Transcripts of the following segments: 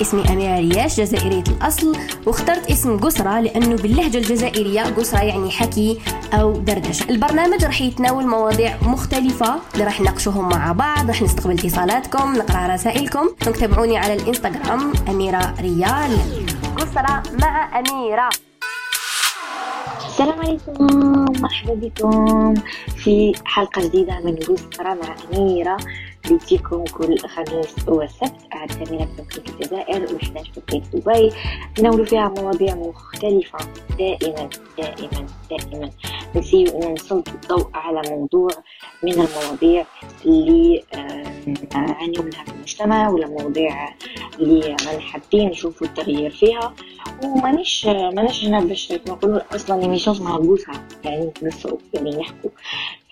اسمي أميرة رياش جزائرية الأصل. واخترت اسم قسرة لأنه باللهجة الجزائرية قسرة يعني حكي أو دردشة. البرنامج راح يتناول مواضيع مختلفة اللي راح نناقشوهم مع بعض راح نستقبل اتصالاتكم نقرأ رسائلكم. تابعوني على الإنستغرام أميرة ريال. قسرة مع أميرة. السلام عليكم. مرحبا بكم. في حلقة جديدة من قسرة مع أميرة. بيجيكم كل خميس وسبت قاعد ثمينة في توقيت الجزائر وإحنا في توقيت دبي نناولوا فيها مواضيع مختلفة. دائما دائما دائما. نسيو أن نسلط الضوء على موضوع من المواضيع اللي نعانيو منها في المجتمع ولا مواضيع اللي ما حابين نشوفوا التغيير فيها. ومانيش مانيش هنا باش نقولوا أصلا اسمها بوسها يعني نتنسوا يعني نحكوا.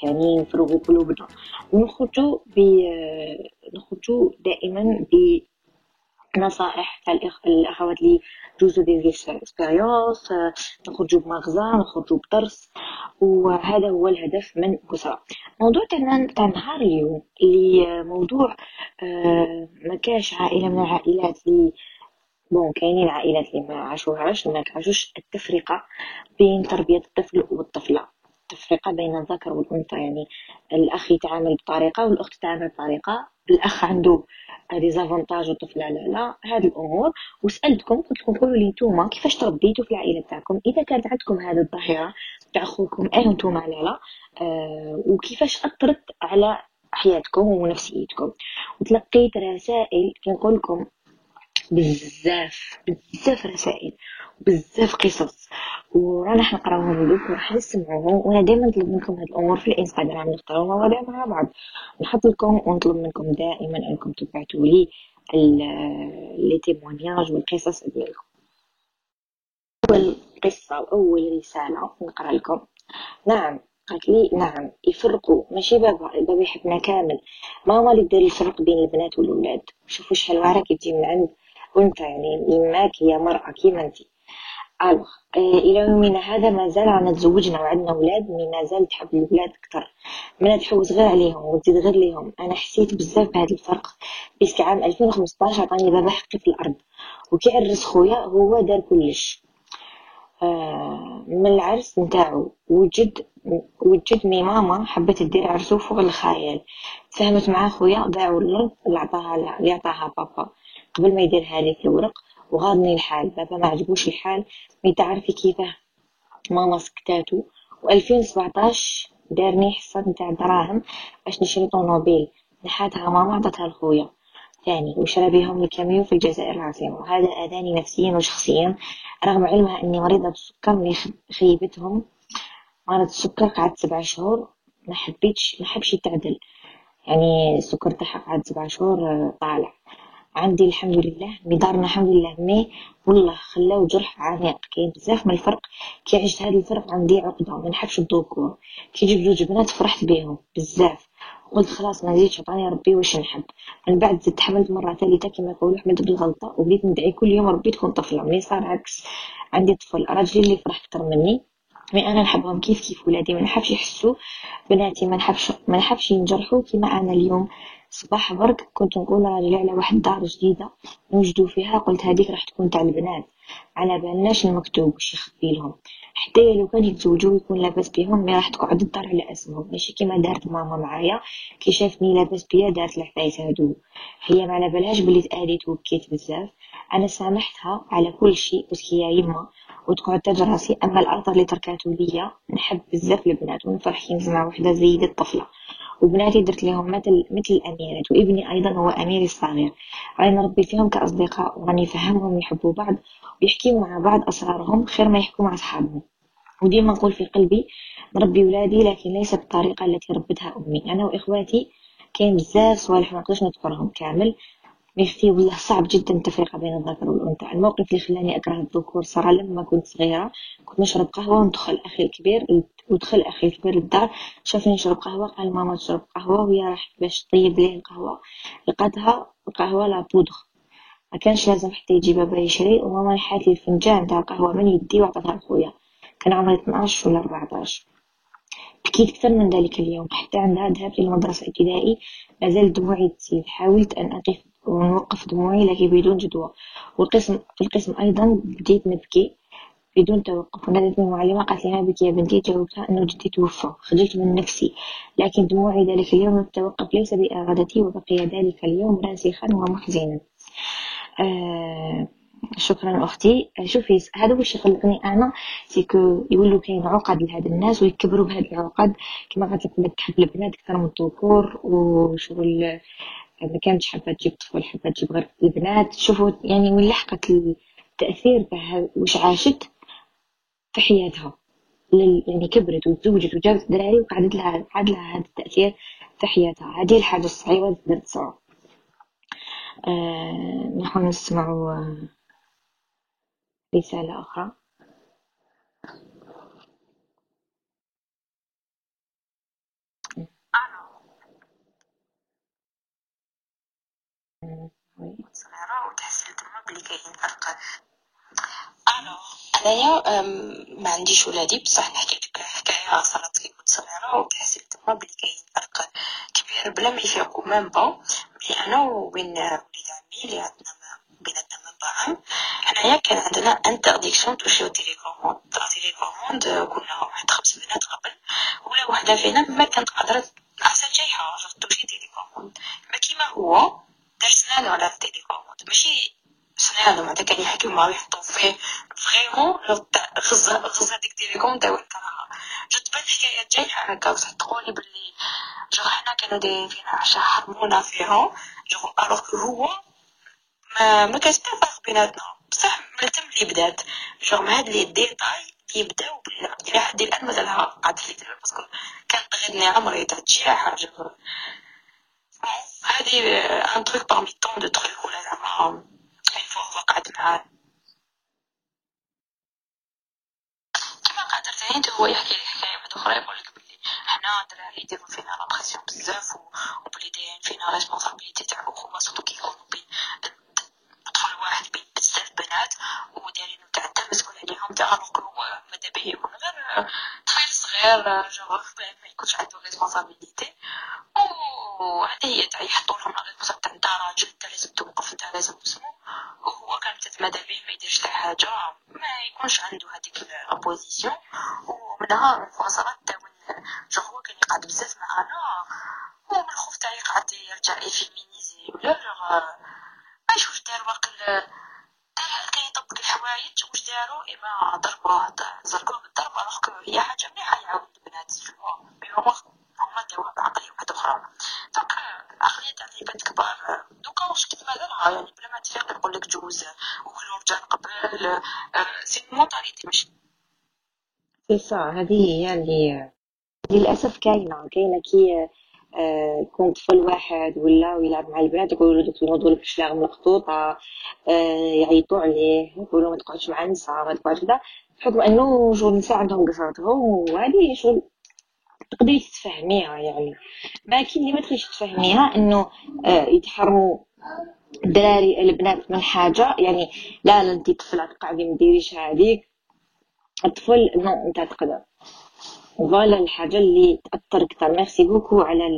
يعني نفرغوا قلوبنا. ونخرجوا ب نخرجوا دائما بنصائح تاع الأخوات اللي جوزو des expériences نخرجوا بمغزى نخرجوا بدرس وهذا هو الهدف من قسرة موضوع تاع نهار اليوم اللي موضوع آه، ما كاش عائلة من العائلات اللي bon كاينين عائلات اللي ما عاشوهاش ما عاشوش التفرقة بين تربية الطفل والطفلة. التفرقة بين الذكر والأنثى يعني الأخ يتعامل بطريقة والأخت تتعامل بطريقة الأخ عنده ديزافونتاج والطفلة لا لا هذه الأمور. وسألتكم قلت لكم قولوا لي نتوما كيفاش تربيتوا في العائلة تاعكم إذا كانت عندكم هذه الظاهرة تاع خوكم أه نتوما لا لا آه وكيفاش أثرت على حياتكم ونفسيتكم. وتلقيت رسائل كنقول لكم بزاف بزاف رسائل بزاف قصص. ورانا حنقراوهم لكم وراح نسمعوهم وأنا دائما نطلب منكم هاد الأمور في الإنستغرام نختاروا مواضيع مع بعض. نحط لكم ونطلب منكم دائما أنكم تبعتوا لي لي تيمونياج والقصص ديالكم. أول قصة واول رسالة نقرأ لكم. نعم قالت لي نعم يفرقوا. ماشي بابا بابا يحبنا كامل. ماما اللي دير الفرق بين البنات والولاد. شوفوا شحال وعرة كتجي من عند. وانت يعني يماك هي مرأة كيما أنت؟ alors. إلى يومنا هذا ما زال رانا تزوجنا وعندنا أولاد mais ما زال تحب الولاد أكثر. من تحوز غير عليهم وتزيد غير ليهم. أنا حسيت بزاف بهذا الفرق. parce que عام 2015 عطاني بابا حقي في الأرض. وكي عرس خويا هو دار كلش. آه من العرس نتاعو. وجد وجد mais ماما حبت دير عرسو فوق الخيال. فهمت مع خويا ضاعوا الأرض اللي عطاها اللي عطاها بابا. قبل ما يدير هذه في الورق وغاضني الحال. بابا ما عجبوش الحال. mais تعرفي كيفاه ماما سكتاتو و2017 دارني حصة نتاع دراهم باش نشري طونوبيل نحاتها ماما عطتها لخويا. ثاني وشرى بهم الكاميو في الجزائر العاصمة. وهذا أذاني نفسيا وشخصيا رغم علمها أني مريضة بالسكر اللي خيبتهم. مرض السكر قعدت سبع شهور. ما حبيتش ما حبش يتعدل. يعني السكر تاعها قعد سبع شهور طالع. عندي الحمد لله مدارنا الحمد لله مي والله خلاو جرح عميق. كاين بزاف من الفرق كي عشت هذا الفرق عندي عقدة ما نحبش الذكور. كي جيب جوج بنات فرحت بيهم بزاف. قلت خلاص ما نزيدش عطاني ربي واش نحب. من بعد زدت حملت مرة ثالثة كما يقولوا حملت بالغلطه وبديت ندعي كل يوم ربي تكون طفلة. ملي صار عكس عندي طفل راجلي اللي فرح أكثر مني. mais أنا نحبهم كيف كيف ولادي ما نحبش يحسوا بناتي ما نحبش ما نحبش ينجرحوا كيما أنا اليوم. صباح برك. كنت نقول راجلي على واحد دار جديدة. نوجدو فيها. قلت هذيك راح تكون تاع البنات. على بالناش المكتوب واش يخبي لهم؟ حتى لو كان يتزوجوا يكون لاباس بيهم mais راح تقعد الدار على أسمهم. ماشي كيما دارت ماما معايا. كي شافني لاباس بيا دارت الحفايس هادو. هي ما على بالهاش بلي تأذيت وبكيت بزاف. أنا سامحتها على كل شيء بس هي يما. وتقعد تاج راسي أما الاثر اللي تركاتو ليا. نحب بزاف البنات ونفرح مع وحدة زيد الطفلة. وبناتي درت لهم مثل مثل الأميرات وابني أيضا هو أميري الصغير. راني نربي فيهم كأصدقاء وراني نفهمهم يحبوا بعض ويحكيوا مع بعض أسرارهم خير ما يحكوا مع أصحابهم. وديما نقول في قلبي نربي ولادي لكن ليس بالطريقة التي ربتها أمي. أنا وإخواتي كاين بزاف صوالح ما نقدرش نذكرهم كامل. ميختي والله صعب جدا التفرقة بين الذكر والأنثى. الموقف اللي خلاني أكره الذكور صار لما كنت صغيرة كنت نشرب قهوة وندخل أخي الكبير ودخل أخي الكبير للدار شافني نشرب قهوة قال ماما تشرب قهوة وهي راحت باش تطيب ليه القهوة. لقاتها القهوة لا بودغ ما كانش لازم حتى يجي بابا يشري وماما نحات لي الفنجان تاع القهوة من يدي وعطتها لخويا. كان عمري 12 ولا 14 بكيت أكثر من ذلك اليوم. حتى عندها ذهبت إلى المدرسة الابتدائي مازال دموعي تسيل حاولت أن أقف ونوقف دموعي لكن بدون جدوى. والقسم في القسم أيضا بديت نبكي بدون توقف. ونادتني المعلمة قالت لي بك يا بنتي جاوبتها أنه جدي توفى. خجلت من نفسي. لكن دموعي ذلك اليوم التوقف ليس بإرادتي وبقي ذلكا اليوم راسخا ومحزنا. آه شكرا أختي. شوفي هذا واش يقلقني أنا سيكو يولو كاين عقد لهاد الناس ويكبروا بهاد العقد. كما قالت لك تحب البنات أكثر من الذكور وشغل ما كانتش حابة تجيب طفل حابة تجيب غير البنات شوفوا يعني وين لحقت التأثير تاع واش عاشت في حياتها. يعني كبرت وتزوجت وجابت دراري وقعدت لها عاد لها هذا التأثير في حياتها. هذه الحاجة الصعيبة اللي تقدر تصعب آه نحن نسمع رسالة أخرى صغيرة وتحس تما بلي كاين فرق انايا ما عنديش ولادي بصح نحكي لك حكايه صارت كي كنت صغيره وتحسيت تما بلي كاين فرق كبير بلا ما يفيقوا ميم با بلي أنا وبين وليد عمي اللي عندنا بيناتنا من عام حنايا كان عندنا انترديكسيون توشيو تيليكوموند تيليكوموند كنا واحد خمس بنات قبل ولا وحده فينا ما كانت قادره احسن شي حاجة توشي تيليكوموند ما كيما هو درسنا على التيليكوموند ماشي سنان معناتها كان يحكيو معاه يحطو فيه فريمون غزة غزة ديك تيليكوم داو الكراهة جو تبان حكايات جاية هكا بصح تقولي بلي جو حنا كانوا دايرين فينا فيهم جو الوغ هو ما ما كانش فرق بيناتنا بصح من تم اللي بدات جو مع هاد لي ديتاي يبداو إلى حد الان مازالها عاد في parce que كانت غير عمري تجي حاجة هذه un truc parmi tant de trucs ولا زعما فهو قعد معاه كما قادر زايد هو يحكي لي حكاية واحدة أخرى يقولك بلي حنا دراري يديرو فينا la pression بزاف وبلي دايرين فينا responsabilité تاع الأخوة surtout كي بين طفل واحد بين بزاف بنات ودايرين تاع تا مسؤول عليهم تاع نقولو ماذا به يكون غير طفل صغير جوغ ما يكونش عنده responsabilité وهذه هي تاع يحطولهم la responsabilité تاع انت راجل انت لازم توقف انت لازم تسمو وهو كان ماذا به ما يديرش تاع حاجة ما يكونش عنده هذيك l'opposition ومنها انفصلت داون جو هو كان يقعد بزاف معانا ومن الخوف تاع يقعد يرجع ي féminiser ولا جو ما يشوفش دار واقل كان يطبق الحوايج واش داروا اما ضربوه زرقوه بالضرب alors هي حاجة مليحة يعاون البنات شوفوا mais هما داوها بعقلية واحدة أخرى donc العقلية تاع العباد كبار دوكا واش كيف مازالها يعني بلا ما تفيق يقولك جوز وكل رجال قبل ces mentalités ماشي سي سا هذه هي اللي للأسف كاينة كاينة كي آه يكون طفل واحد ولا ويلعب مع البنات يقولوا له دوك ينوضوا لك شلاغ ملقطوطه آه يعيطوا عليه يقولوا ما تقعدش مع النساء ما تقعدش كذا بحكم أنه شغل النساء عندهم قصرتهم وهذه شغل تقدري تتفهميها يعني. ما كاين اللي ما تقدريش تفهميها إنه آه يتحرموا الدراري البنات من حاجة يعني لا لا انت طفله تقعدي ما ديريش هذيك الطفل non أنت تقدر voilà الحاجة اللي تاثر أكثر merci beaucoup على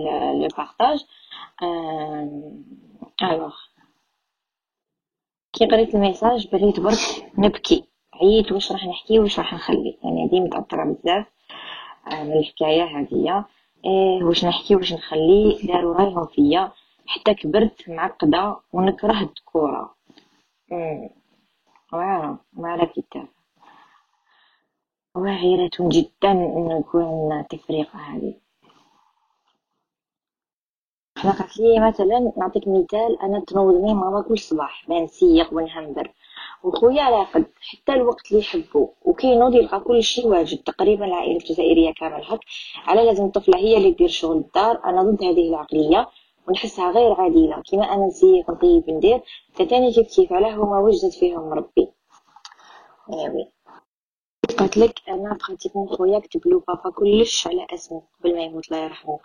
le partage alors كي قريت ال message بريت برك نبكي. عييت واش راح نحكي واش راح نخلي. يعني هذه متأثرة بزاف. من الحكاية هذه. إيه واش نحكي واش نخلي؟ داروا رايهم فيا. حتى كبرت معقدة ونكره الذكورة واعرة ما على كتاب واعرة جدا انه يكون تفريقة هذه. حنا قالت لي مثلا نعطيك مثال أنا تنوضني ماما كل صباح بنسيق ونهمبر. وخويا قد حتى الوقت اللي يحبو. وكينوض يلقى كل شيء واجد تقريبا العائلة الجزائرية كامل. هك على لازم الطفلة هي اللي دير شغل الدار. أنا ضد هذه العقلية ونحسها غير عادله كيما أنا نسيق نطيب ندير. تاني كيف كيف علاه هما وجدت فيهم ربي. ايوي قالت لك أنا pratiquement خويا كتب له بابا كلش على أسمه قبل ما يموت الله يرحمه.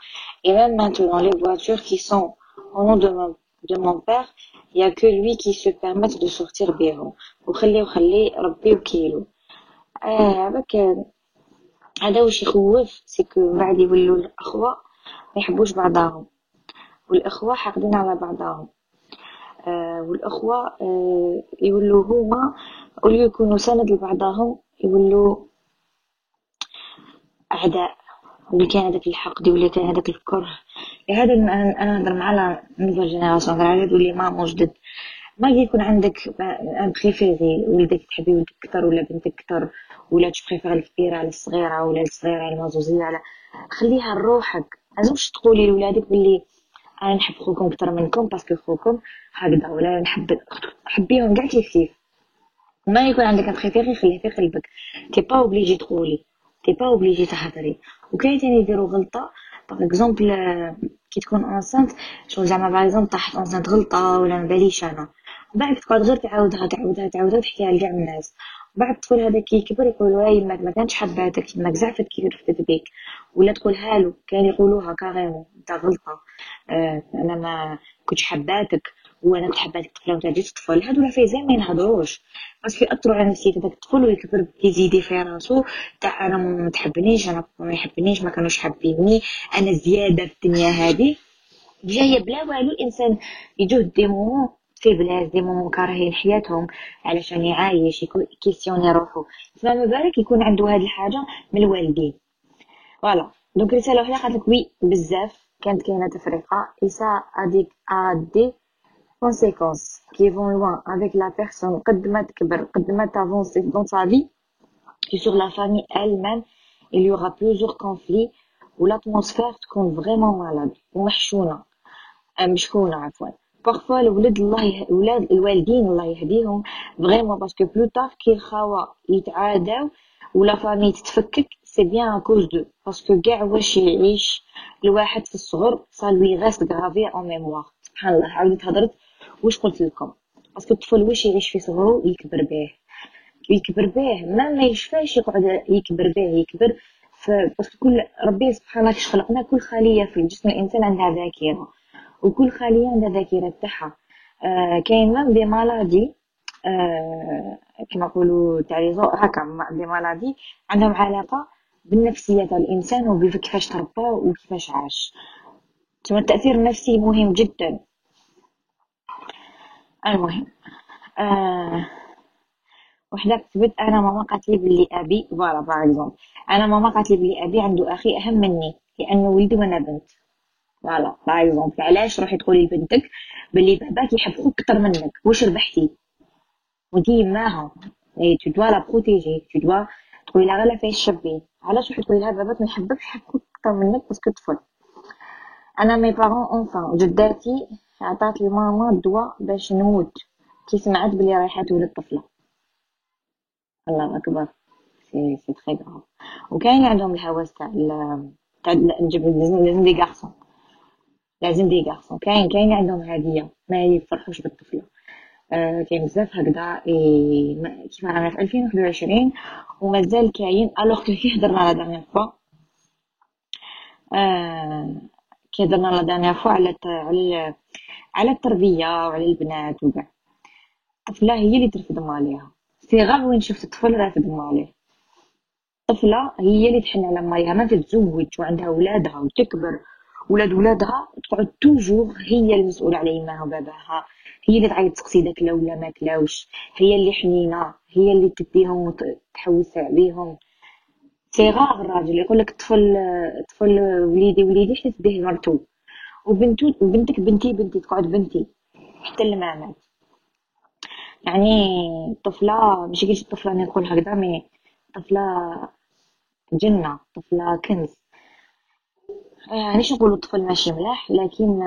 et même maintenant les voitures qui sont أو نون دو مون mon père, il y a que lui qui se de sortir بيهم وخلي وخلي ربي وكيلو آه هذاك هذا واش يخوف؟ سيكو من بعد يولوا الأخوة ما يحبوش بعضاهم والأخوة حاقدين على بعضاهم آه والأخوة آه يولو هما اوليو يكونوا سند لبعضهم يولو أعداء واللي كان هذاك الحقد واللي كان هذاك الكره. لهذا أنا نهضر مع la nouvelle génération نهضر على les mamans جدد. ما يكون عندك un préféré ولدك تحبي ولدك أكثر ولا بنتك أكثر ولا ت préférer الكبيرة على الصغيرة ولا الصغيرة على المازوزية على خليها لروحك لازمش تقولي لولادك باللي أنا نحب خوكم أكثر منكم parce que خوكم هكذا ولا نحب حبيهم كاع كيف كيف. ما يكون عندك un préféré خليه في قلبك t'es pas obligée تقولي t'es pas obligée تهضري وكاين تاني يديروا غلطه par exemple كي تكون انسانت شغل زعما par exemple طاحت انسانت غلطه ولا ما باليش أنا بعد تقعد غير تعاودها تعاودها تعاودها تحكيها لكاع الناس بعد الطفل هذا كي يكبر يقول يماك ما كانش حباتك يماك زعفت كي رفدت بيك ولا تقول هالو كان يقولوها carrément انت غلطه آه أنا ما كنتش حباتك وأنا كنت حباتك طفله وانت جيت طفل هادو العفايزين ما ينهضروش. parce que ياثروا على نفسية هذاك الطفل ويكبر كيزيدي في راسو تاع أنا ما تحبنيش أنا ما يحبنيش ما كانوش حابيني أنا زيادة في الدنيا هذه جاية بلا والو الإنسان يجوه des moments في بلاص des moments كارهين حياتهم علشان يعايش كيسيوني روحو. فما بالك يكون عنده هاد الحاجة من الوالدين. voilà donc رسالة وحدة قالت لك oui بزاف. كانت كاينة تفرقة. اي سا اديك ادي conséquences qui vont loin avec la personne قد ما تكبر قد ما ت avancer dans sa vie et sur la famille elle même il y aura plusieurs conflits و l'atmosphère تكون vraiment malade ومحشونه مشحونه عفوا parfois الولد الله ولاد الوالدين الله يهديهم vraiment parce que plus tard كي الخاوه يتعاداو و la famille تتفكك c'est bien à cause de parce que كاع واش يعيش الواحد في الصغر ça lui reste gravé en mémoire سبحان الله عاودت هضرت واش قلت لكم؟ parce que الطفل واش يعيش في صغرو يكبر به يكبر به ما ما يشفاش يقعد يكبر به يكبر parce que كل ربي سبحانه كيش خلقنا كل خلية في جسم الإنسان عندها ذاكرة وكل خلية عندها ذاكرة تاعها. آه كاين même des maladies آه كما نقولوا تاع هكا des maladies عندهم علاقة بالنفسية تاع الإنسان وكيفاش تربى وكيفاش عاش. ثم التأثير النفسي مهم جدا. المهم آه وحدة كتبت أنا ماما قالت لي بلي أبي voilà par أنا ماما قالت لي بلي أبي عنده أخي أهم مني لأنه ولدي وأنا بنت voilà par exemple علاش روحي تقولي لبنتك بلي باباك يحب خوك أكثر منك؟ واش ربحتي؟ ودي معاها et tu dois la protéger tu dois تقولي لها غير فاش شابين علاش روحي تقولي لها باباك ما يحبك يحب خوك أكثر منك parce que طفل. أنا mes parents enfin جداتي عطات لي ماما الدواء باش نموت. كي سمعت بلي رايحه تولد طفلة. الله أكبر. c'est c'est très grave وكاين عندهم الهوس تاع تاع نجيب لازم des garçons لازم des garçons كاين كاين عندهم هديه ما يفرحوش بالطفلة. آه كاين بزاف هكذا. كيما رانا في 2021 ومازال كاين alors كي هضرنا la dernière fois كي هضرنا la dernière fois على على على التربية وعلى البنات وكاع. الطفله هي اللي ترفد ماليها. صغار وين شفت طفل رافد ماليه. طفلة هي اللي تحن على ماليها. ما تتزوج وعندها ولادها وتكبر. ولاد ولادها تقعد toujours هي المسؤولة على يماها وباباها. هي اللي تعيط تسقسي داك لا ولا ما كلاوش. هي اللي حنينة. هي اللي تديهم وتحوس عليهم. صغار الراجل. يقول لك طفل طفل وليدي وليدي حتى تديه مرتو؟ وبنتو بنتك بنتي بنتي تقعد بنتي. حتى المامات يعني طفلة ماشي كيش طفلة نقول هكذا مي طفلة جنة طفلة كنز. آه نقول نقولوا الطفل ماشي ملاح لكن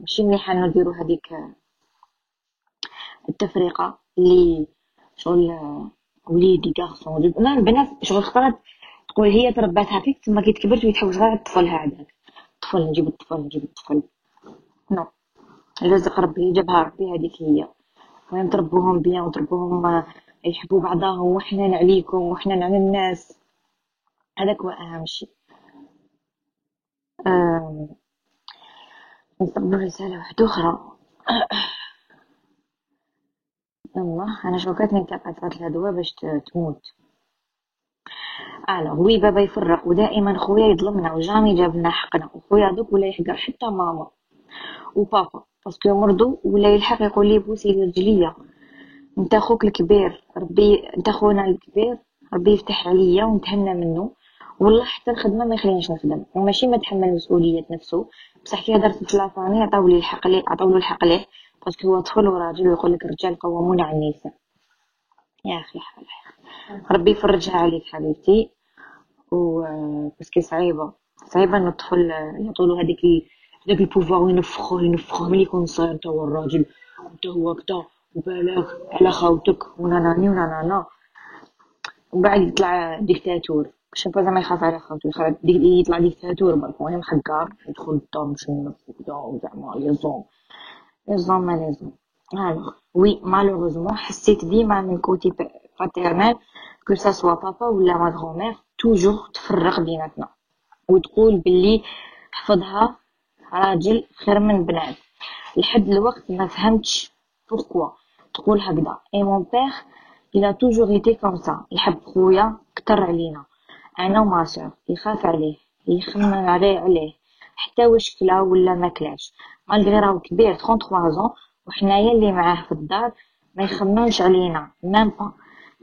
ماشي مليح انو نديرو هذيك التفرقة اللي شغل وليدي garçon البنات شغل خطرات تقول هي تربات هكاك تما كي تكبر تولي تحوس غير الطفل هذاك. الطفل نجيب الطفل نجيب الطفل. non رزق ربي جابها ربي هذيك هي. المهم تربوهم bien وتربوهم يحبوا بعضهم وحنان عليكم وحنان على الناس. هذاك هو أهم شيء. نستقبل رسالة واحدة أخرى. يلا أنا شوكتني نتابع فترة الهدوة باش تموت. alors oui بابا يفرق ودائما خويا يظلمنا و jamais جاب لنا حقنا وخويا دوك ولا يحقر حتى ماما وبابا parce que مرضو ولا يلحق يقول لي بوسي رجليا انت خوك الكبير ربي انت خونا الكبير ربي يفتح عليا ونتهنى منه والله حتى الخدمه ما يخلينيش نخدم وماشي ما تحمل مسؤوليه نفسه بصح كي هدرت في la famille عطاو لي الحق ليه عطاو له الحق ليه parce que هو طفل وراجل ويقول لك الرجال قوامون على النساء يا أخي حال ربي يفرجها عليك حبيبتي. و parce que صعيبة صعيبة ان الطفل يعطولو هذيك هذاك ال pouvoir ينفخوه ينفخوه ملي يكون صغير تا هو الراجل أنت هو كدا وبالك على خاوتك وناناني ونانانا. ومن بعد يطلع ديكتاتور. شوف زعما يخاف على خاوتو يطلع ديكتاتور برك. وأنا محقار يدخل الدار مشنف وكدا وزعما ليزون ليزون ما ليزون alors oui malheureusement حسيت ديما من côté paternel que ça soit بابا ولا ma grand-mère toujours تفرق بيناتنا وتقول باللي حفظها راجل خير من بنات لحد الوقت ما فهمتش pourquoi تقول هكذا et mon père il a toujours été comme ça. يحب خويا كتر علينا أنا و ma sœur يخاف عليه يخمم عليه عليه حتى واش كلا ولا ما كلاش malgré راهو كبير 33 زون وحنايا اللي معاه في الدار ما يخممش علينا. même pas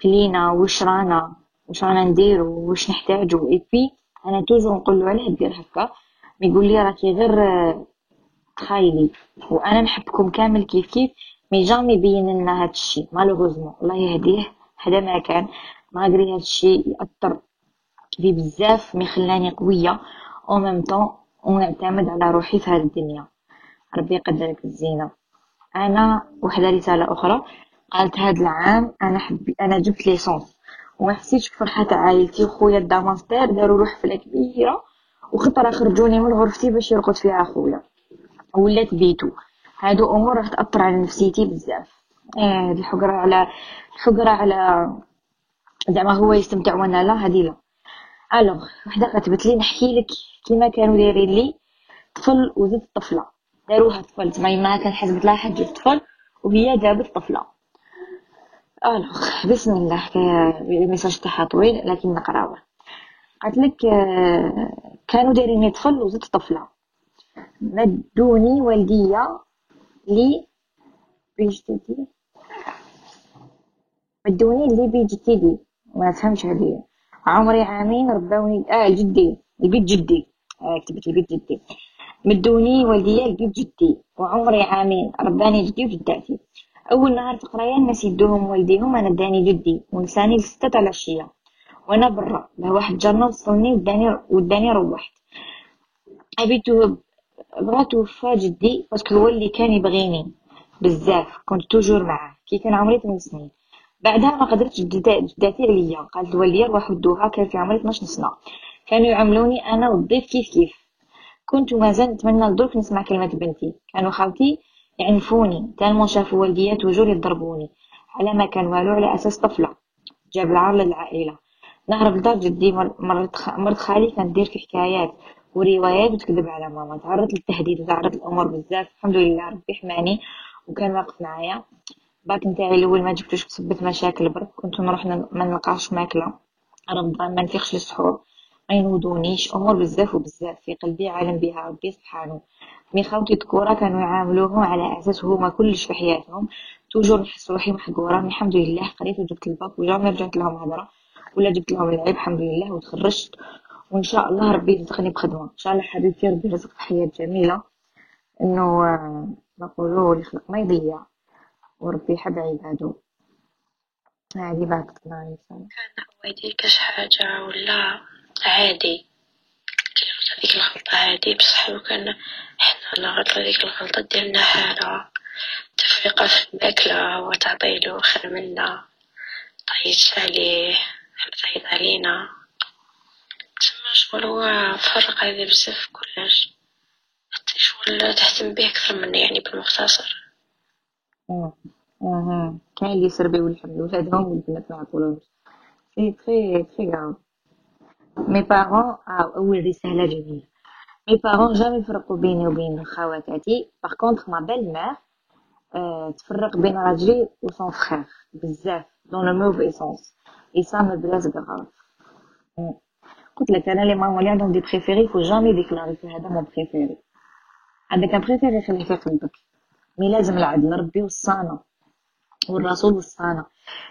كلينا واش رانا؟ واش رانا نديرو؟ واش نحتاجو؟ اي بي أنا toujours نقول له علاه دير هكا. يقول لي راكي غير تخايلي. وأنا نحبكم كامل كيف كيف mais jamais يبين لنا هاد الشيء malheureusement الله يهديه. هذا ما كان. malgré هاد الشيء يأثر في بزاف mais خلاني قوية. au même temps ونعتمد على روحي في هاد الدنيا. ربي يقدرك الزينة. أنا وحدة رسالة أخرى قالت هاد العام أنا حبي أنا جبت licence. وما حسيتش بفرحة عائلتي وخويا دا ماستر داروا له حفله كبيرة وخطرة خرجوني من غرفتي باش يرقد فيها خويا. ولات بيتو. هادو أمور راح تأثر على نفسيتي بزاف. إيه الحقرة على الحقرة على زعما هو يستمتع وأنا لا هادي لا. alors وحدة كتبت لي نحكي لك كيما كانوا دايرين لي طفل وزدت طفلة. داروها طفل. زعما ما كان حسبت لها حد طفل وهي جابت طفلة. alors بسم الله ال message تاعها طويل لكن نقراوه. قالت لك كانوا دايرين طفل وزدت طفلة. مدوني والديا لي بيجتدي مدوني لي بيجتدي ما فهمش هذه. عمري عامين ربوني آه جدي البيت جدي. آه كتبت البيت جدي. مدوني والديا البيت جدي وعمري عامين. رباني جدي وجداتي أول نهار تقرايا الناس يدوهم والديهم أنا داني جدي ونساني لستة تاع العشيه وأنا برا لا واحد جرنا وصلني وداني وداني روحت. أبي بغا توفى جدي parce que هو اللي كان يبغيني بزاف كنت toujours معاه. كي كان عمري 8 سنين. بعدها ما قدرتش جداتي عليا. قالت الوالديه روح ودوها كان في عمري 12 سنة. كانوا يعاملوني أنا والضيف كيف كيف. كنت مازال نتمنى لدرك نسمع كلمة بنتي. كانوا خاوتي يعنفوني tellement شافوا والديا toujours يضربوني على ما كان والو على أساس طفلة. جاب العار للعائلة. نهرب لدار جدي مرت مرت خالي كانت دير في حكايات وروايات وتكذب على ماما. تعرضت للتهديد وتعرضت الأمور بزاف. الحمد لله ربي حماني وكان واقف معايا. باك نتاعي الأول ما جبتوش بسبة مشاكل برك. كنت نروح ما نلقاش ماكلة. رمضان ما نفيقش للسحور. ينوضونيش أمور بزاف وبزاف في قلبي عالم بها. ربي سبحانه. mais خاوتي ذكورة كانوا يعاملوهم على أساس هما كلش في حياتهم. toujours نحس روحي محقورة الحمد لله. قريت وجبت ال bac و jamais رجعت لهم هضرة ولا جبت لهم العيب الحمد لله. وتخرجت. وإن شاء الله ربي يرزقني بخدمة. إن شاء الله حبيبتي ربي يرزقك حياة جميلة. إنه نقولوا الخلق ما يضيع. وربي يحب عباده. هذه بعد كان هو يديركش حاجة ولا؟ عادي. ديرو هذيك الغلطة؟ عادي بصح لو كان حنا نغلطو هذيك الغلطة ديرنا حالة. تفرقة في الماكلة وتعطيلو خير منا. طيش عليه تعيط علينا تما شغل هو فرق هذا بزاف كلش. حتى شغل تهتم به أكثر مني يعني بالمختصر. كاين اللي يسربيو الحمل ولادهم والبنات ما يعطولهمش. سي تري تري غاف مي بارون اول رسالة جميلة مي بارون جامي يفرقوا بيني وبين خواتاتي باغ كونطخ ما بيل مير تفرق بين راجلي و سون فخير بزاف دون لو موفي سونس اي سا مو بلاس غراف قلت لك أنا لي مامون اللي عندهم دي بريفيري فو جامي ديكلاري في هذا مون بريفيري عندك ان بريفيري خليه في قلبك مي لازم العدل ربي وصانا والرسول وصانا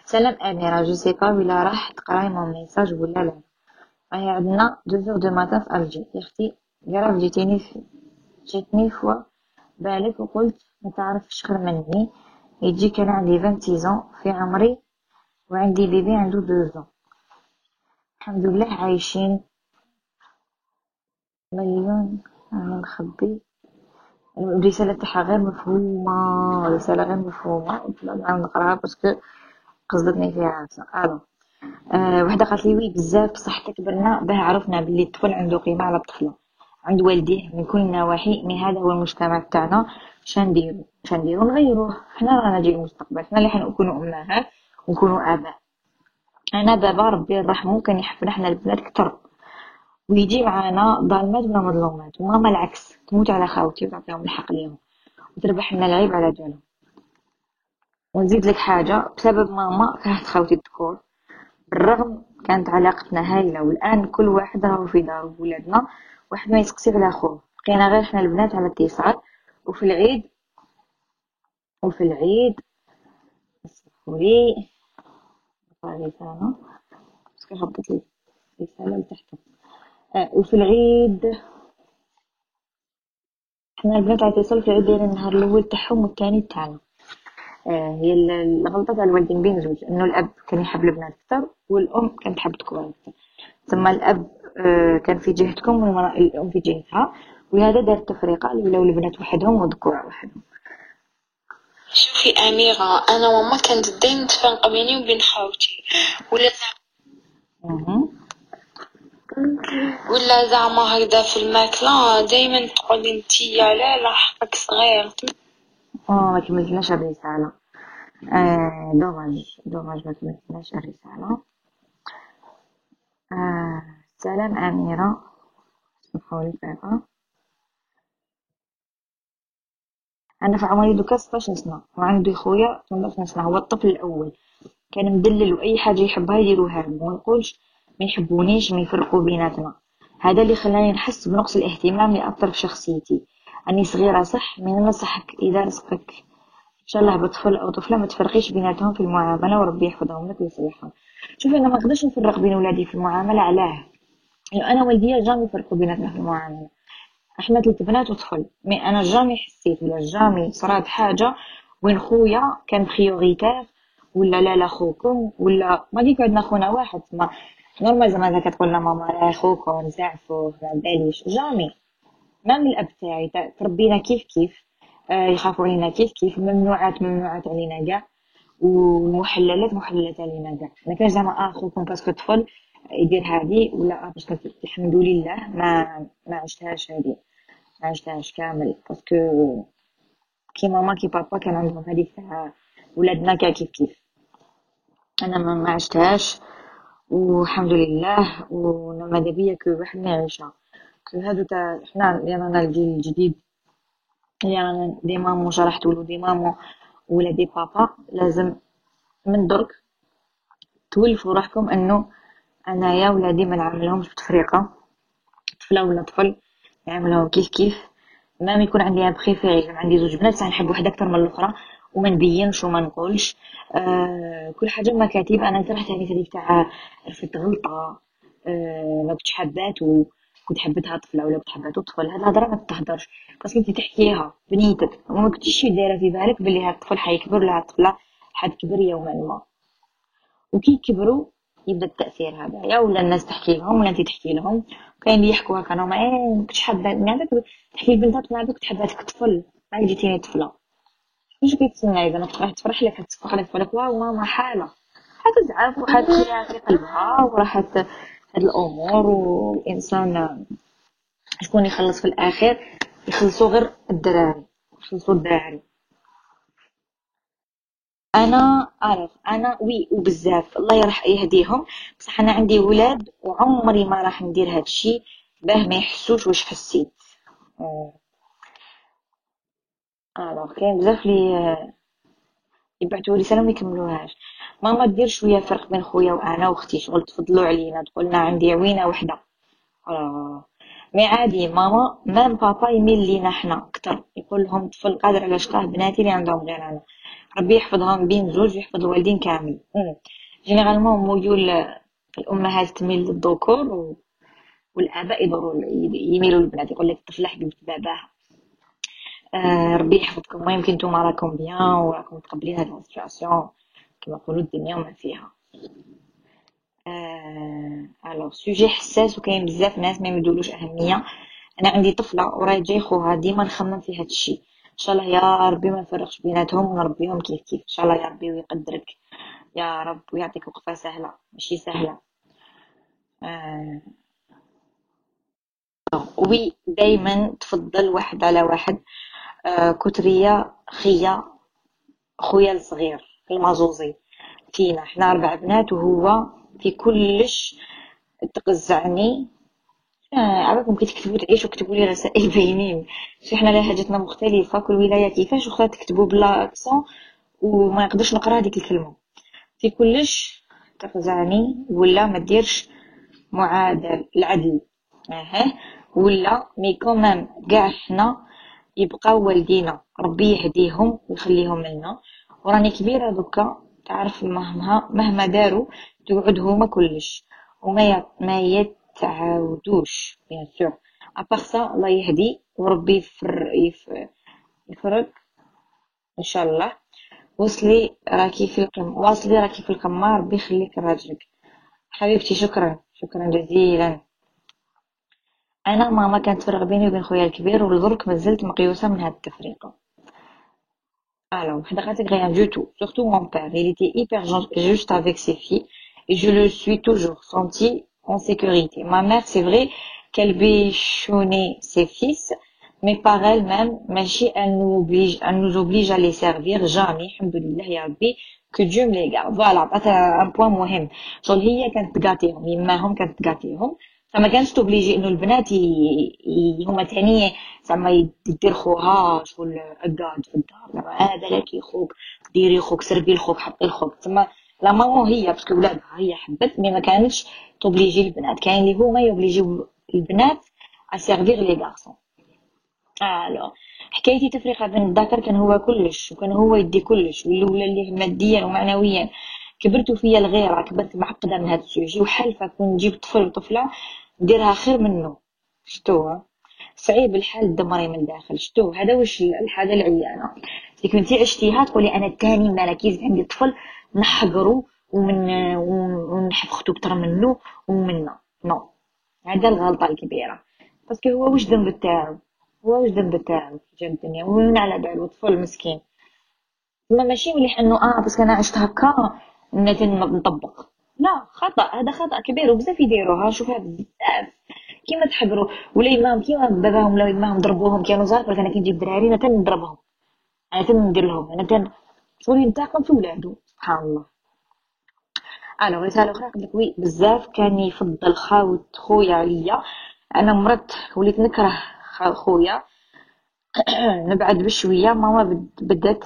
سلام اميره جو سي با ولا راح تقراي مون ميساج ولا لا راهي عندنا دو دو ماتان في الجي يا أختي قراف جيتيني في جيتني فوا بالك وقلت ما تعرفش خير مني. يجيك أنا عندي 26 في عمري وعندي بيبي عنده دوزون الحمد لله عايشين. مليون أنا مخبي الرسالة تاعها غير مفهومة رسالة غير نعاود نقراها parce que قصدتني فيها عافسة alors آه وحدة قالت لي oui بزاف بصح كبرنا باه عرفنا بلي الطفل عنده قيمة على الطفلة عند والديه من كل النواحي mais هذا هو المجتمع تاعنا شنديرو شنديرو نغيروه حنا رانا جاي المستقبل حنا اللي حنكونوا أمهات ونكونوا آباء. أنا دابا ربي يرحمو كان يحبنا حنا البنات كتر ويجي معانا ظالمات ولا مظلومات وماما العكس تموت على خاوتي وتعطيهم الحق ليهم وتربح لنا العيب على جالهم ونزيد لك حاجة بسبب ماما كرهت خاوتي الذكور بالرغم كانت علاقتنا هايلة والآن كل واحد راهو في دارو بولادنا واحد ما يسقسي على خوه بقينا غير حنا البنات على اتصال وفي العيد وفي العيد اسمحولي رسالة باسكو هبط لي رسالة لتحت. آه وفي العيد حنا البنات على اتصال في العيد دايرين النهار الأول تاعهم والثاني تاعنا هي الغلطة تاع الوالدين بين زوج إنه الأب كان يحب البنات أكثر والأم كانت تحب الذكور أكثر ثم الأب آه كان في جهتكم والأم في جهتها ولهذا دار التفرقة اللي ولاو البنات وحدهم والذكور وحدهم. شوفي أميرة أنا وماما كانت دايما تفرق بيني وبين خاوتي ولا. ولا زعما هكذا في الماكلة دايما تقولي أنتي لا لا حقك صغير. آه ما كملتناش الرسالة. آه دوماج دوماج ما كملتناش الرسالة. آه سلام أميرة. سمحولي فيها أنا في عمري دوكا ستاش سنة. وعندي خويا 18 سنة. هو الطفل الأول. كان مدلل وأي حاجة يحبها يديروها له. ما نقولش ما يحبونيش ما يفرقوا بيناتنا. هذا اللي خلاني نحس بنقص الاهتمام اللي أثر في شخصيتي. أني صغيرة صح؟ من نصحك إذا رزقك. إن شاء الله بطفل أو طفلة ما تفرقيش بيناتهم في المعاملة وربي يحفظهم لك ويصلحهم. شوفي أنا ما نقدرش نفرق بين ولادي في المعاملة علاه. لأنه أنا والديا jamais يفرقوا بيناتنا في المعاملة. إحنا ثلاث بنات وطفل. mais أنا jamais حسيت ولا jamais صرات حاجة وين خويا كان prioritaire ولا لا لا خوكم ولا ما ديك عندنا خونا واحد. ما normal زعما كتقول لنا ماما راه خوكم زعفوه ما باليش jamais. même الأب تاعي تربينا كيف كيف آه يخافوا علينا كيف كيف ممنوعات ممنوعات علينا كاع والمحللات محللات علينا كاع. ما كانش زعما آه خوكم parce que طفل يدير هادي ولا آه parce que الحمد لله ما ما عشتهاش هادي. ما عشتهاش كامل. parce que كي ماما كي بابا كان عندهم هاديك تاع ولادنا كاع كيف كيف. أنا ما عشتهاش والحمد لله وماذا بيا que واحد ما يعيشها. هادو تاع حنا اللي رانا الجيل الجديد اللي رانا des mamans راح تولو des mamans ولا des papas لازم من درك تولفوا روحكم إنه انايا ولادي ما نعاملهمش بتفريقة. طفلة ولا طفل نعاملهم كيف كيف. ما يكون عندي un préféré عندي زوج بنات صح نحب وحدة أكثر من الأخرى وما نبينش وما نقولش. آه كل حاجة مكاتب أنا كرهت هذيك هذيك تاع رفت غلطه آه ما كنتش حباتو كنت حبيتها طفله ولا كنت حباتو طفل هاد الهضره ما تهدرش بس انت تحكيها بنيتك. وما كنتيش دايرة في بالك بلي هاد الطفل حيكبر ولا هاد الطفلة حتكبر يوما ما. وكي يكبروا يبدأ التأثير هذايا ولا الناس تحكي لهم ولا انت تحكي لهم. كاين اللي يحكوا هكا هما إيه ما كنتش حابة من عندك. تحكي لبنتك من عندك كنت حباتك طفل ما جيتيني طفلة. واش كيتسنى إذا راح تفرح لك تفرح لك واو ماما حالة. حتزعف وحتخليها في قلبها وراح هاد الأمور والإنسان شكون يخلص في الآخر؟ يخلصوا غير الدراري يخلصوا الدراري. أنا أعرف أنا oui وبزاف الله يرح يهديهم. بصح أنا عندي ولاد وعمري ما راح ندير هاد الشيء باه ما يحسوش واش حسيت. alors كاين بزاف لي يبعثوا رسالة وما يكملوهاش ماما دير شوية فرق بين خويا وأنا وأختي. شغل تفضلوا علينا. تقولنا عندي عوينة وحدة. مي عادي ماما مام بابا يميل لينا حنا أكثر يقول لهم طفل قادر على شقاه بناتي اللي عندهم غير أنا. ربي يحفظهم بين زوج ويحفظ الوالدين كامل. généralement ميول الامهات تميل للذكور و... والآباء يدوروا يميلوا للبنات. يقول لك الطفله حبيبة باباها. آه ربي يحفظكم. ويمكن نتوما راكم bien وراكم متقبلين هاد ال situation كما نقولوا الدنيا وما فيها الوغ سوجي حساس وكاين بزاف ناس ما يمدولوش اهميه أنا عندي طفله وراهي جاي خوها ديما نخمم في هاد الشيء ان شاء الله يا ربي ما نفرقش بيناتهم ونربيهم كيف كيف ان شاء الله يا ربي ويقدرك يا رب ويعطيك وقفه سهله ماشي سهله آه. oui دايما تفضل واحد على واحد آه كترية خيا خويا الصغير المازوزي. فينا. حنا ربع بنات وهو في كلش تقزعني. عباكم كي تكتبوا تعيشوا كتبوا لي رسائل باينين. شي حنا لهجتنا مختلفة. كل ولاية كيفاش وخا تكتبوا بلا أكسون وما يقدرش نقرأ هذيك الكلمة. في كلش تقزعني ولا ما ديرش معادل العدل. أها. ولا mais quand même كاع حنا يبقاو والدينا ربي يهديهم ويخليهم لنا. وراني كبيرة دوكا تعرف مهما مهما داروا تقعد هما كلش. وما ما يتعاودوش bien sûr à part ça الله يهدي وربي يفر يفرق ان شاء الله وصلي راكي في القمة واصلي راكي في القمة ربي يخليك راجلك. حبيبتي شكرا شكرا جزيلا. أنا ماما كانت تفرق بيني وبين خويا الكبير ولدرك مازلت مقيوسة من هاد التفريقة. Alors, rien du tout. Surtout mon père. Il était hyper juste avec ses filles. Et je le suis toujours senti en sécurité. Ma mère, c'est vrai qu'elle bichonnait ses fils, mais par elle-même, Machi, elle nous oblige, elle nous oblige à les servir. Jamais, alhamdoulilah, ya Rabbi, que Dieu me les garde. Voilà, c'est un point مهم. شغل هي كانت تقاتيهم يماهم كانت تقاتيهم فما كانش ت obliger إنه البنات هما تاني زعما يدير خوها شغل اقعد في الدار. زعما هذا لك خوك ديري خوك سربي الخوك حطي الخوك. تما la maman هي parce que ولادها هي حبت mais ما كانتش ت obliger البنات. كاين اللي هما ي obliger و البنات à servir les garçons alors حكايتي تفرقه بين الذكر كان هو كلش وكان هو يدي كلش واللي ولا ليه ماديا ومعنويا. كبرت فيا الغيرة كبرت معقدة من هذا السوجي وحالفة كون نجيب طفل وطفلة نديرها خير منه. شتو صعيب الحال الدمري من الداخل. شتو هذا واش الحاجة العيانة. كي كنتي عشتيها تقولي أنا الثاني مالگري عندي طفل نحقرو ومن ونحب ختو كتر منه ومنا نو. هذا الغلطة الكبيرة. parce que هو واش ذنب تاعو؟ هو واش ذنب تاعو جا الدنيا؟ وين على بالو طفل مسكين ما ماشي مليح إنه آه parce que أنا عشت هكا. نطبق لا خطأ. هذا خطأ كبير وبزاف يديروها شوفها بزاف كيما تحقروا ولا يماهم كيما باباهم ولا يماهم ضربوهم كانوا صغار أنا كي نجيب دراري أنا نضربهم أنا تندير لهم أنا تن شغل ينتقم في ولادو. سبحان الله. أنا رسالة أخرى قلت وي بزاف كان يفضل خاوت خويا عليا. أنا مرضت وليت نكره خويا. نبعد بشوية. ماما بدات.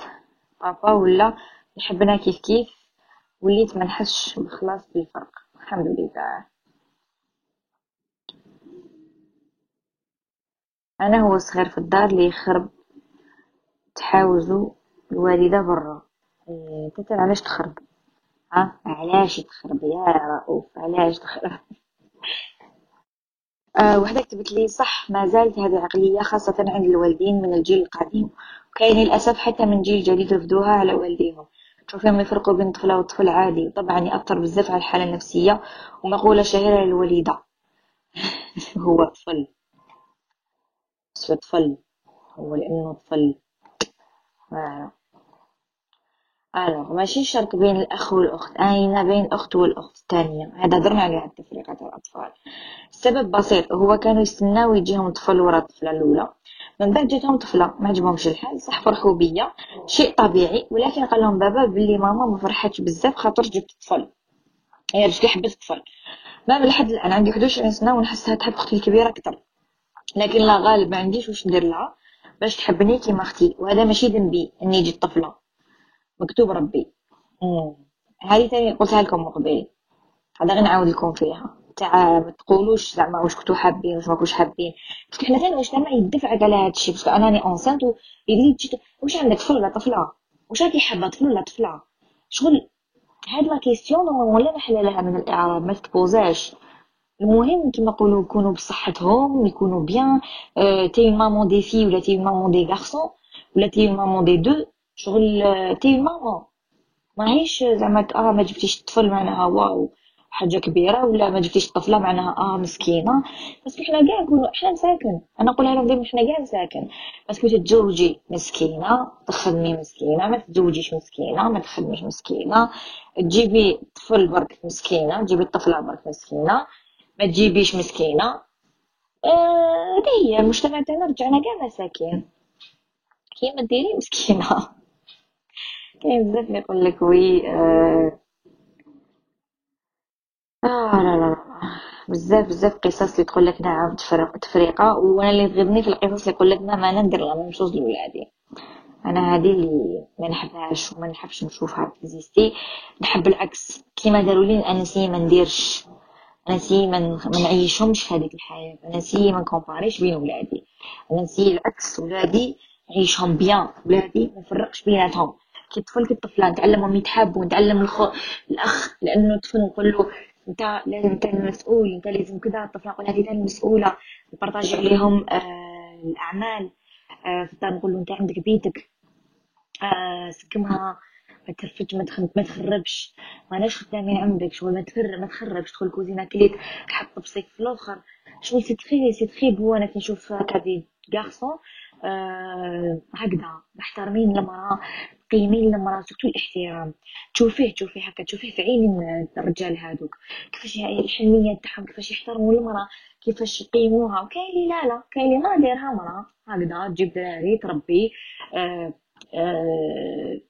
بابا ولا يحبنا كيف كيف. وليت ما نحسش بخلاص بالفرق الحمد لله. أنا هو صغير في الدار اللي يخرب. تحاوزو الوالدة برا. إيه علاش تخرب؟ ها؟ علاش تخرب يا رؤوف؟ علاش تخرب؟ آه وحدة كتبت لي صح ما زالت هذه العقلية خاصة عند الوالدين من الجيل القديم. وكاين للأسف حتى من جيل جديد رفدوها على والديهم. شوفي يفرقوا بين طفلة وطفل عادي. وطبعا يأثر بزاف على الحالة النفسية ومقولة شهيرة للوليدة. هو طفل. بس طفل. هو لأنه طفل. آه. alors ماشي شرط بين الاخ والاخت ان بين الاخت والاخت الثانية هذا درنا عليها التفرقه تاع الاطفال السبب بسيط هو كانوا يستناو يجيهم طفل ورا الطفله الاولى من بعد جاتهم طفله ما عجبهمش الحال صح فرحوا بيا شيء طبيعي ولكن قال لهم بابا بلي ماما ما فرحتش بزاف خاطر جبت طفل هي باش حبست طفل ما لحد الان عندي 11 سنه ونحسها تحب أختي الكبيره أكثر لكن لا غالب ما عنديش واش ندير لها باش تحبني كيما أختي وهذا ماشي ذنبي اني جيت طفله مكتوب ربي. هذه تاني قلتها لكم من قبل. هذا غير نعاود لكم فيها. تاع ما تقولوش زعما واش كنتو حابين واش ما كنتوش حابين. parce que حنا ثاني مجتمع يدفعك على هادشي parce que اناني enceinte يدير تجي واش عندك طفل ولا طفلة؟ واش راكي حابة طفل ولا طفلة؟ شغل هاد la question normalement لا محل لها من الإعراب ما تتبوزاش المهم كيما نقولوا يكونوا بصحتهم يكونوا bien. t'es maman des filles ولا t'es maman des garçons ولا t'es maman des deux شغل t'es maman ماهيش زعما آه ما جبتيش الطفل معناها واو حاجة كبيرة ولا ما جبتيش الطفلة معناها آه مسكينة. بس حنا كاع نقولوا حنا مساكن. أنا نقولها لهم ديما حنا كاع مساكن. parce que تتزوجي مسكينة تخدمي مسكينة ما تتزوجيش مسكينة ما تخدميش مسكينة. تجيبي طفل برك مسكينة تجيبي الطفلة برك مسكينة. ما تجيبيش مسكينة. آه هي المجتمع تاعنا رجعنا كاع مساكين. كيما ديري مسكينة. كاين بزاف اللي يقول لك وي آه آه لا لا بزاف بزاف قصص اللي تقول لك نعم تفرق تفريقة. وأنا اللي تغيظني في القصص اللي يقول لك نعم أنا ندير لا لولادي أنا هذه اللي ما نحبهاش وما نحبش نشوفها تexisti. نحب العكس. كيما داروا لي أنا si ما نديرش. أنا si ما نعيشهمش هذيك الحياة. أنا si ما نcomparerيش بين ولادي. أنا c'est العكس ولادي نعيشهم bien. ولادي ما نفرقش بيناتهم. كي الطفل كي الطفله نتعلمهم يتحابوا نتعلم الخو الأخ لأنه الطفل نقول له أنت لازم أنت المسؤول أنت لازم كذا الطفله نقول هذه انت المسؤولة. نpartagي عليهم آه الأعمال. آه نقول له أنت عندك بيتك. آه سكمها ما ترفدش ما ما تخربش. خدامين عندك شغل ما تفر ما تخربش. تدخل cuisine كليت تحط بصيك في الآخر. شغل c'est très c'est très beau أنا كي نشوف هكا des garçons آه هكذا. محترمين المرأة. قيمين المراه surtout الاحترام؟ تشوفيه تشوفيه هكا تشوفيه في عين الرجال هادوك. كيفاش الحنيه تاعهم؟ كيفاش يحترموا المرأة؟ كيفاش يقيموها؟ وكاين اللي لا لا. كاين اللي ما دايرها مرأة. هكذا تجيب دراري تربي آه آه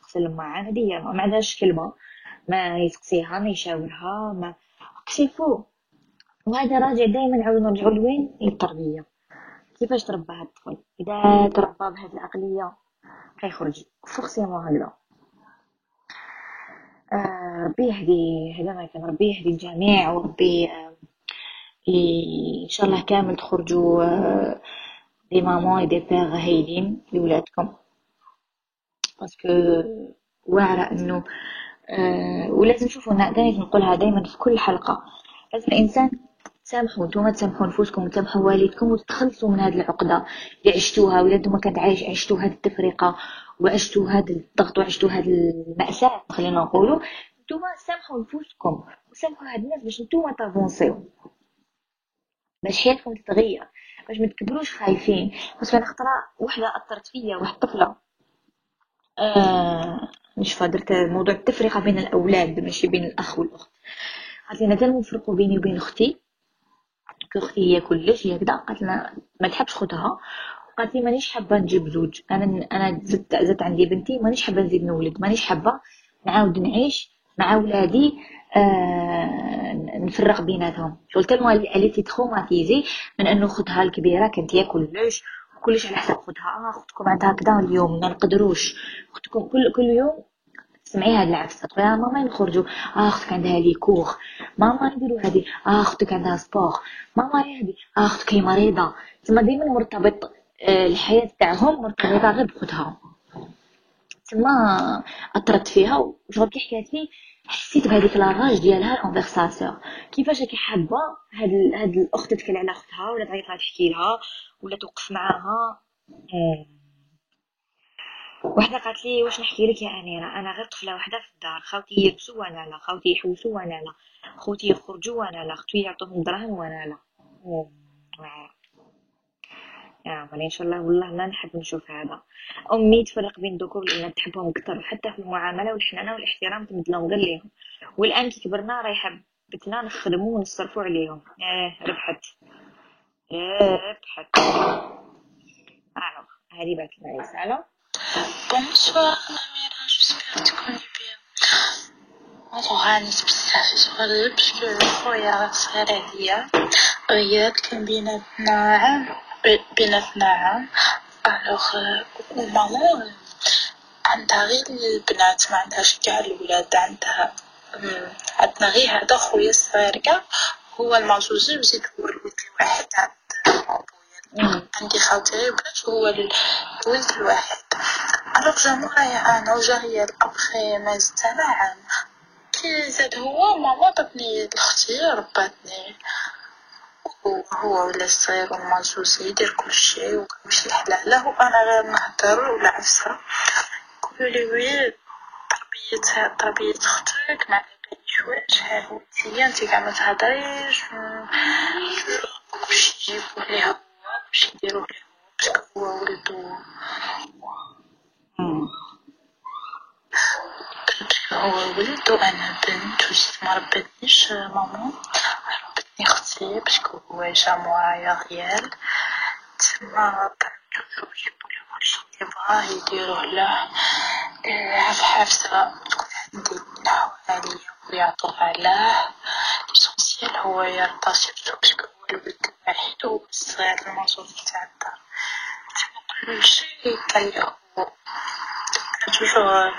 تغسل معاه. هذه ما عندهاش كلمة. ما يسقسيها ما يشاورها ما كشفو وهذا راجع دائما نعاود نرجعو لوين؟ للتربية. كيفاش تربى هاد الطفل؟ إذا تربى بهاد العقلية. كيخرج forcément هكذا آه ربي يهدي هذا ما كان ربي يهدي الجميع وربي آه إن شاء الله كامل تخرجوا des mamans et des pères هايلين لولادكم parce que واعرة أنه آه ولازم نشوفوا دائما نقولها دائما في كل حلقة. لازم الإنسان تسامحوا نتوما تسامحوا نفوسكم وتسامحوا والدكم وتخلصوا من هذه العقدة اللي عشتوها. ولا نتوما كانت عايش عشتوا هذه التفرقة وعشتوا هذا الضغط وعشتوا هذه المأساة خلينا نقولوا. نتوما سامحوا نفوسكم وسامحوا هاد الناس باش نتوما تافونسيو. باش حياتكم تتغير باش ما تكبروش خايفين. بس أنا خطرة وحدة أثرت فيا واحد طفلة. آه مش درت موضوع التفرقة بين الأولاد ماشي بين الأخ والأخت. قالت لي أنا نفرقوا بيني وبين أختي. أختي هي كلش هي كدا. قالت لنا ما تحبش خوتها. قالت لي مانيش حابة نجيب زوج. أنا أنا زدت زدت عندي بنتي. مانيش حابة نزيد نولد مانيش حابة نعاود نعيش مع ولادي آه نفرق بيناتهم. شغل tellement اللي traumatisée من أنه خوتها الكبيرة كانت هي كلش كلش على حساب آه اختكم عندها كذا اليوم. ما نقدروش. اختكم كل كل يوم تسمعي هاد العفسة. تقولي آه ماما نخرجوا آه أختك عندها les cours ماما نديرو هادي. آه أختك عندها sport ماما هادي. آه أختك هي مريضه تما ديما مرتبط آه الحياة تاعهم مرتبطة غير بخوتها. تما أثرت فيها. وشغل كي حكات لي حسيت بهذيك la rage ديالها ال conversation كيفاش راكي حابة هاد هاد الأخت تتكلم على اختها ولا تعيط لها تحكي لها ولا توقف معاها؟ وحده قالت لي واش نحكي لك يا أميرة؟ أنا غير طفلة وحدة في الدار خاوتي يلبسوا وأنا لا خاوتي يحوسوا وأنا لا خوتي يخرجوا وأنا لا خوتي يعطوهم دراهم وأنا لا. يا إن شاء الله والله ما نحب نشوف هذا. أمي تفرق بين الذكور والاناث تحبهم أكثر حتى في المعاملة والحنانة والاحترام تمد لهم غير ليهم. والآن كي كبرنا رايحه بتنا نخدموا ونصرفوا عليهم. إيه ربحت. ربحت. ألو هذه بات بونسوار أميرة جوسبيغ تكوني بيان غانيت بزاف صغير باسكو خويا صغير عليا غياب كان بيناتنا عام بيناتنا عام الوغ مامون عندها غير البنات ما عندهاش كاع الولاد عندها عندنا غير هذا خويا الصغير كاع هو المعزوزي وزيد هو الولد الواحد عند عندي خاوتي وكلاش هو الولد الواحد alors جا مورايا أنا وجا هي ابخي ما أنا عام. كي زاد هو ماما عطاتني لختي رباتني. هو ولا صغير ومعزوزي يدير كلشي وكلشي حلالة وأنا غير نهدر ولا عفسة. يقولولي oui تربية تربية ختك ما شوية شحال هوتي انتي قاع متهدريش كلشي يجيبوه ليها كلشي يديروه ليه هو parce que هو ولدو. هو ولد وأنا بنت وزيد مربتنيش ماما. ربتني ختي parce que هو جا مورايا غيال تما toujours يجيبولي كلشي يبغاه يديروه له. عف حفصة تكون عندي الحوالي ويعطوه عليه ليسونسيال هو يرضى سيرتو باسكو هو الولد الوحيد وهو الصغير المنصور تاع الدار تما كلشي هو توجور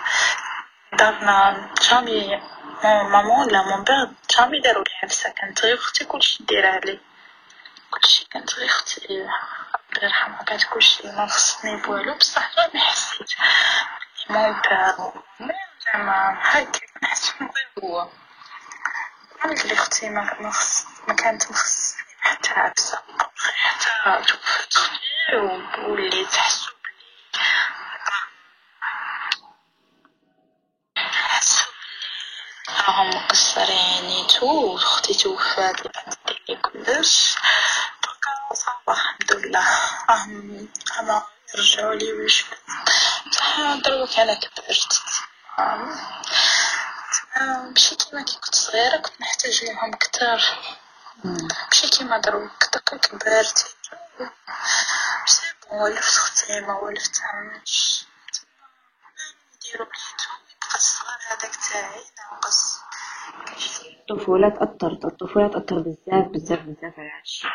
دارنا جامي مامون ولا مون بيغ جامي دارولي عفسة كانت غير ختي كلشي ديرها لي كلشي كانت غير ختي ربي يرحمها كانت كلشي ما خصني بوالو بصح جامي حسيت mon père زعما هاكا نحس غير هو عملت لي ختي ما خص ما كانت مخصني حتى عفسة حتى توفات ختي ووليت حسو بلي حسو بلي راهم مقصرين نيتو أختي توفات ديرلي كلش دركا ça va الحمد لله راهم راهم يرجعوا لي ويش بصح دروك أنا كبرت ماشي كيما كي كنت صغيرة كنت نحتاج ليهم كتر ماشي كيما دروك دركا كبرت c'est bon ولفت ختي ما ولفت عمش نديرو بليدهم الطفولة تأثر الطفولة تأثر بزاف بزاف بزاف على هادشي.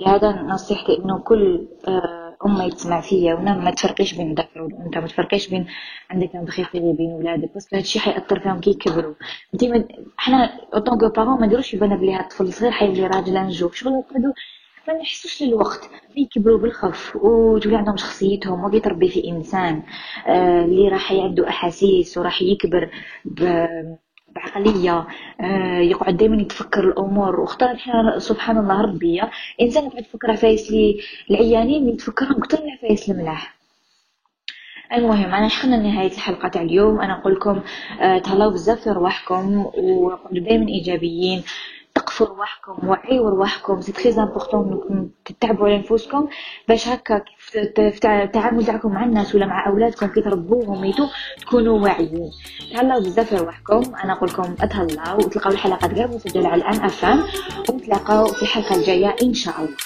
لهذا نصيحتي إنه كل آه، أم يتسمع فيا وأنا ما تفرقيش بين الذكر والانثى ما تفرقيش بين عندك دخيل في بين ولادك بس هادشي حيأثر فيهم كي يكبروا. أنت ما حنا en tant que parents ما نديروش في بالنا بلي هاد الطفل الصغير حيولي راجل نجوف شغل يقعدوا ما نحسوش للوقت. يكبروا بالخف وتولي عندهم شخصيتهم. وكي تربي في إنسان آه اللي راح يعدو أحاسيس وراح يكبر ب بعقلية آه، يقعد دائما يتفكر الأمور. إحنا سبحان الله ربي إنسان يقعد يفكر عفايس لي العيانين يتفكرهم أكثر من عفايس الملاح. المهم أنا شحنا نهاية الحلقة تاع اليوم. أنا نقول لكم آه، تهلاو بزاف في رواحكم وقعدوا دائما إيجابيين. تقفوا رواحكم وعيوا رواحكم c'est très important تتعبوا على نفوسكم باش هكا في التعامل تاعكم مع الناس ولا مع أولادكم كي تربوهم ميتو تكونوا واعيين. تهلاو بزاف رواحكم أنا نقول لكم أتهلاو وتلقاو الحلقات كاع مسجلة على الآن افام ونتلاقاو في الحلقة الجاية إن شاء الله.